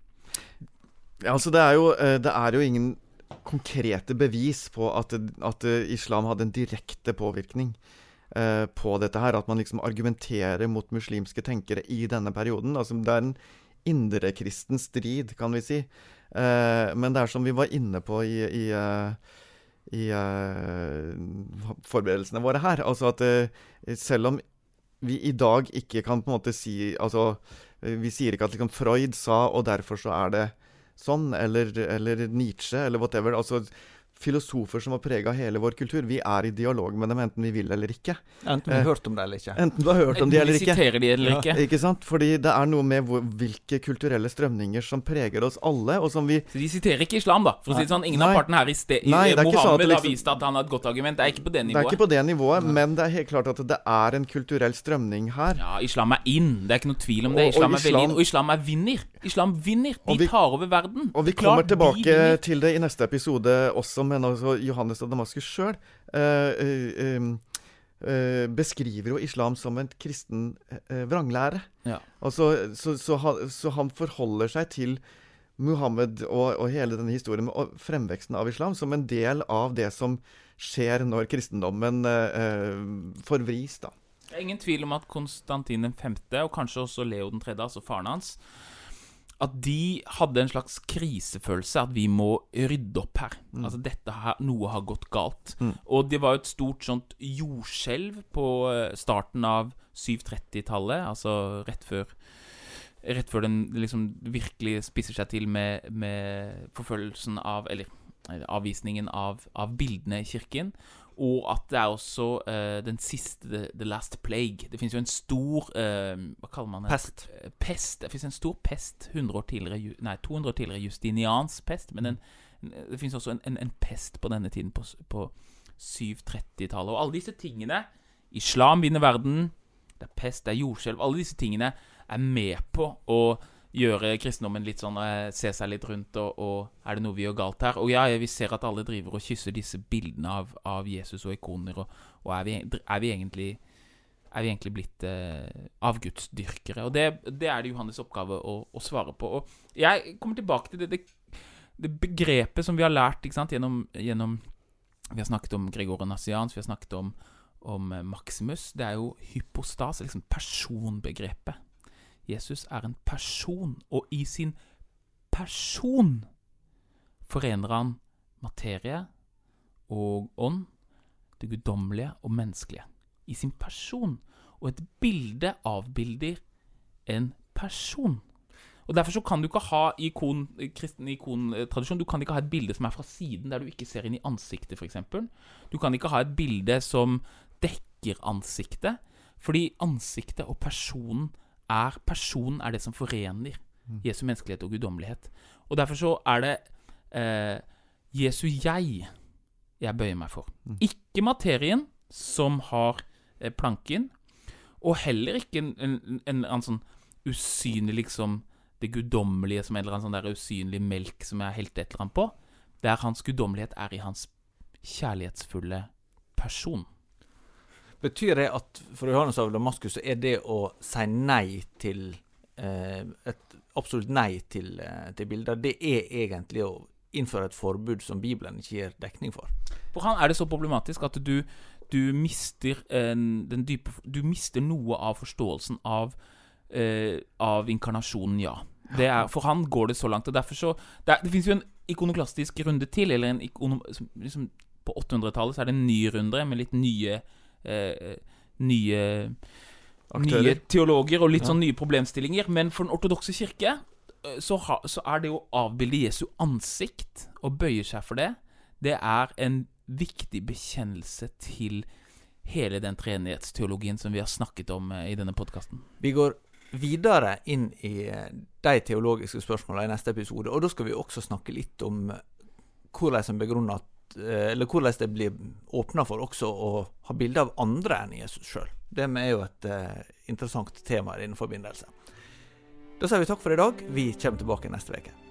Ja, altså det er jo, eh, det er jo ingen konkrete bevis på at, at islam hadde en direkte påvirkning eh, på dette her. At man liksom argumenterer mot muslimske tenkere i denne perioden. Altså, det er en indrekristen strid, kan vi si. Eh, men det er som vi var inne på i, i, i, i uh, forberedelsene våre her. Altså at uh, selv om vi i dag ikke kan på en måte si Altså, vi sier ikke at liksom Freud sa, og derfor så er det sånn, eller, eller Nietzsche, eller whatever. Altså, filosofer som har prega hele vår kultur. Vi er i dialog med dem enten vi vil eller ikke. Enten vi har eh, hørt om det eller ikke. Enten du har hørt om de eller ikke. Siterer de eller ikke. Ja. Ikke sant? Fordi det er noe med hvor, hvilke kulturelle strømninger som preger oss alle, og som vi Så de siterer ikke islam, da? For å si det sånn, ingen Nei. av partene her i sted Nei, Mohammed sånn liksom, har vist at han har et godt argument. Det er ikke på det nivået. Det er ikke på det nivået, men det er helt klart at det er en kulturell strømning her. Ja, islam er in. Det er ikke noe tvil om det. Islam og, og er veldig inn, og islam er vinner. Islam vinner. De vi, tar over verden. Og vi kommer tilbake til det i neste episode også, men altså Johannes av Damaskus sjøl eh, eh, eh, beskriver jo islam som en kristen vranglære. Ja. Altså, så, så, han, så, han, forholder seg til Muhammed og, og, hele denne historien med fremveksten av islam som en del av det som skjer når kristendommen eh, forvris. da. Det er ingen tvil om at Konstantin 5., og kanskje også Leo 3., altså faren hans, at de hadde en slags krisefølelse. At vi må rydde opp her. Mm. Altså dette her, Noe har gått galt. Mm. Og det var jo et stort sånt jordskjelv på eh, starten av 730-tallet. Altså rett før Rett før den liksom virkelig spisser seg til med, med forfølgelsen av Eller avvisningen av, av bildene i kirken. Og at det er også uh, den siste the, the, Last Plague. Det fins jo en stor uh, Hva kaller man det? Pest. Uh, pest. Det fins en stor pest 100 år tidligere, nei, 200 år tidligere. Justinians pest. Men en, det fins også en, en, en, pest på denne tiden, på, på 730-tallet. Og alle disse tingene Islam vinner verden. Det er pest, det er jordskjelv. Alle disse tingene er med på å gjøre kristendommen litt sånn eh, Se seg litt rundt, og, og, er det noe vi gjør galt her? Og ja, vi ser at alle driver og kysser disse bildene av, av Jesus og ikoner, og, og er, vi, er, vi, egentlig er vi egentlig blitt eh, avgudsdyrkere? Og det, det, er det Johannes' oppgave å, å, svare på. Og jeg kommer tilbake til det, det, det begrepet som vi har lært gjennom, gjennom, Vi har snakket om Gregor Nassians, vi har snakket om, om Maximus. Det er jo hypostas, liksom personbegrepet. Jesus er en person, og i sin person forener han materie og ånd, det guddommelige og menneskelige. I sin person. Og et bilde avbilder en person. Og Derfor så kan du ikke ha i ikon, kristen ikontradisjon Du kan ikke ha et bilde som er fra siden, der du ikke ser inn i ansiktet, f.eks. Du kan ikke ha et bilde som dekker ansiktet, fordi ansiktet og personen er personen er det som forener mm. Jesu menneskelighet og guddommelighet. Og derfor så er det eh, Jesu jeg jeg bøyer meg for. Mm. Ikke materien som har eh, planken, og heller ikke en, en, en, en sånn usynlig liksom det guddommelige som en eller annen sånn der usynlig melk som jeg helte helt et eller annet på. Der hans guddommelighet er i hans kjærlighetsfulle person. Betyr det at for Johannes av Damaskus så er det å si nei til eh, Et absolutt nei til, eh, til bilder, det er egentlig å innføre et forbud som Bibelen ikke gir dekning for? For han er det så problematisk at du, du mister en, dype Du mister noe av forståelsen av, eh, av inkarnasjonen, ja. Er, for han går det så langt. og derfor så Det, er- det fins jo en ikonoklastisk runde til, eller en ikono, liksom, På 800-tallet så er det en ny runde med litt nye Nye Aktører. nye teologer og litt Ja. sånn nye problemstillinger. Men for den ortodokse kirke eh, så, ha, så er det å avbilde Jesu ansikt og bøye seg for det, det er en viktig bekjennelse til hele den treenighetsteologien som vi har snakket om eh, i denne podkasten. Vi går videre inn i eh, de teologiske spørsmålene i neste episode. Og da skal vi også snakke litt om eh, hvordan en begrunner eh, Eller hvordan det blir åpna for også å ha bilde av andre enn Jesus sjøl. Det er jo et eh, interessant tema i denne forbindelse. Da sier vi takk for i dag. Vi kommer tilbake neste uke.